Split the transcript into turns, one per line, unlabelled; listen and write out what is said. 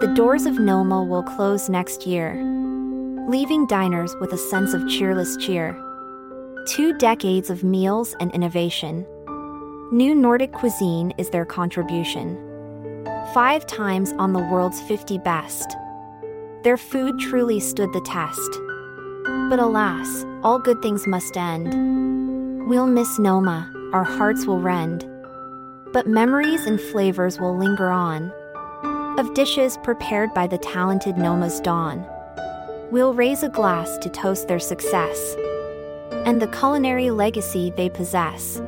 the doors of Noma will close next year, leaving diners with a sense of cheerless cheer. Two decades of meals and innovation. New Nordic cuisine is their contribution. Five times on the world's 50 best. Their food truly stood the test. But alas, all good things must end. We'll miss Noma, our hearts will rend. But memories and flavors will linger on. Of dishes prepared by the talented Noma's dawn. We'll raise a glass to toast their success and the culinary legacy they possess.